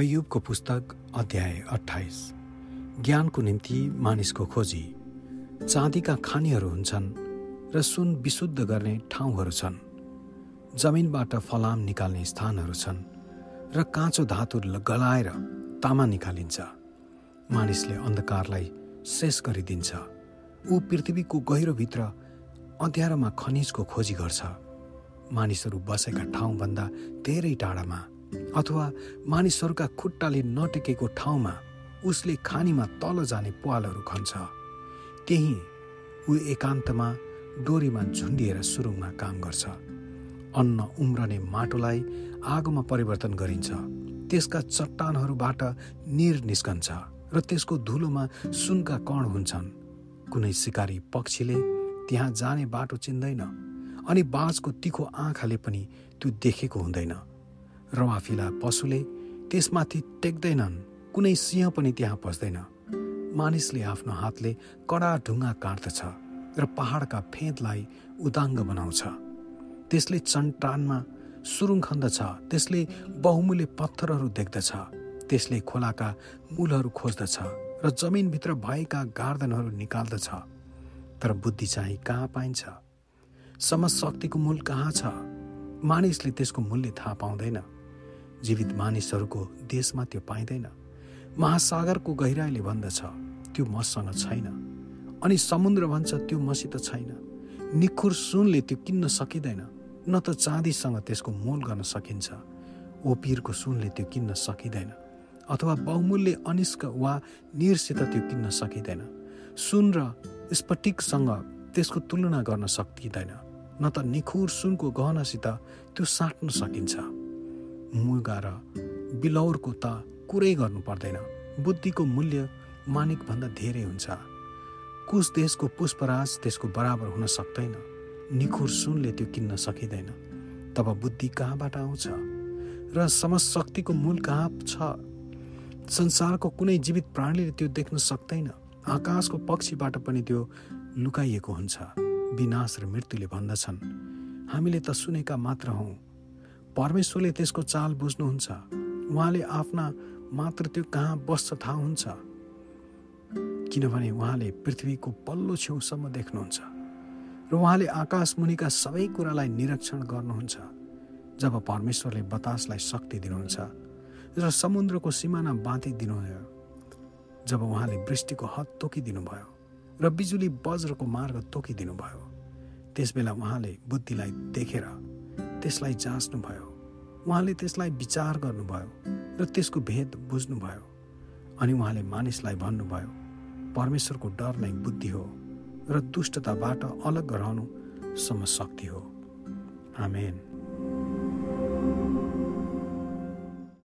अयुबको पुस्तक अध्याय अठाइस ज्ञानको निम्ति मानिसको खोजी। चाँदीका खानीहरू हुन्छन् र सुन विशुद्ध गर्ने ठाउँहरू छन्। जमिनबाट फलाम निकाल्ने स्थानहरू छन् र काँचो धातु गलाएर तामा निकालिन्छ। मानिसले अन्धकारलाई शेष गरिदिन्छ। ऊ पृथ्वीको गहिरोभित्र अँध्यारोमा खनिजको खोजी गर्छ। मानिसहरू बसेका ठाउँभन्दा धेरै टाढामा अथवा मानिसहरूका खुट्टाले नटेकेको ठाउँमा उसले खानीमा तल जाने पालहरू खन्छ। त्यही ऊ एकान्तमा डोरीमा झुन्डिएर सुरुङमा काम गर्छ। अन्न उम्रने माटोलाई आगोमा परिवर्तन गरिन्छ। त्यसका चट्टानहरूबाट निर निस्कन्छ र त्यसको धुलोमा सुनका कण हुन्छन्। कुनै सिकारी पक्षीले त्यहाँ जाने बाटो चिन्दैन अनि बाजको तिखो आँखाले पनि त्यो देखेको हुँदैन। रवाफिला पशुले त्यसमाथि टेक्दैनन्। कुनै सिंह पनि त्यहाँ पस्दैन। मानिसले आफ्नो हातले कडा ढुङ्गा काट्दछ र पहाडका फेदलाई उदाङ्ग बनाउँछ। त्यसले चन्टानमा सुरुङ खन्दछ। त्यसले बहुमूल्य पत्थरहरू देख्दछ। त्यसले खोलाका मूलहरू खोज्दछ र जमिनभित्र भएका गार्दनहरू निकाल्दछ। तर बुद्धि चाहिँ कहाँ पाइन्छ? समशक्तिको मूल कहाँ छ? मानिसले त्यसको मूल्य थाहा पाउँदैन। जीवित मानिसहरूको देशमा त्यो पाइँदैन। महासागरको गहिराईले भन्दछ त्यो मसँग छैन। अनि समुद्र भन्छ त्यो मसित छैन। निखुर सुनले त्यो किन्न सकिँदैन न त चाँदीसँग त्यसको मोल गर्न सकिन्छ। ओपिरको सुनले त्यो किन्न सकिँदैन अथवा बहुमूल्य अनिष्क वा निरसित त्यो किन्न सकिँदैन। सुन र स्फटिकसँग त्यसको तुलना गर्न सकिँदैन न त निखुर सुनको गहनासित त्यो साट्न सकिन्छ। मुगा र बिलौरको त कुरै गर्नु पर्दैन। बुद्धिको मूल्य मानिकभन्दा धेरै हुन्छ। कुश देशको पुष्पराज त्यसको बराबर हुन सक्दैन। निखुर सुनले त्यो किन्न सकिँदैन। तब बुद्धि कहाँबाट आउँछ? र समशक्तिको मूल कहाँ छ? संसारको कुनै जीवित प्राणीले त्यो देख्न सक्दैन। आकाशको पक्षीबाट पनि त्यो लुकाइएको हुन्छ। विनाश र मृत्युले भन्दछन्। हामीले त सुनेका मात्र हौँ। परमेश्वरले त्यसको चाल बुझ्नुहुन्छ। उहाँले आफ्ना मात्र त्यो कहाँ बस्छ थाहा हुन्छ। किनभने उहाँले पृथ्वीको पल्लो छेउसम्म देख्नुहुन्छ। र उहाँले आकाश मुनिका सबै कुरालाई निरीक्षण गर्नुहुन्छ। जब परमेश्वरले बतासलाई शक्ति दिनुहुन्छ र समुद्रको सिमाना बाँधिदिनुभयो जब उहाँले वृष्टिको हद तोकिदिनु भयो र बिजुली वज्रको मार्ग तोकिदिनु भयो त्यसबेला उहाँले बुद्धिलाई देखेर त्यसलाई जाँच्नुभयो। उहाँले त्यसलाई विचार गर्नुभयो र त्यसको भेद बुझ्नुभयो। अनि उहाँले मानिसलाई भन्नुभयो परमेश्वरको डर नै बुद्धि हो र दुष्टताबाट अलग रहनु समशक्ति हो। आमेन।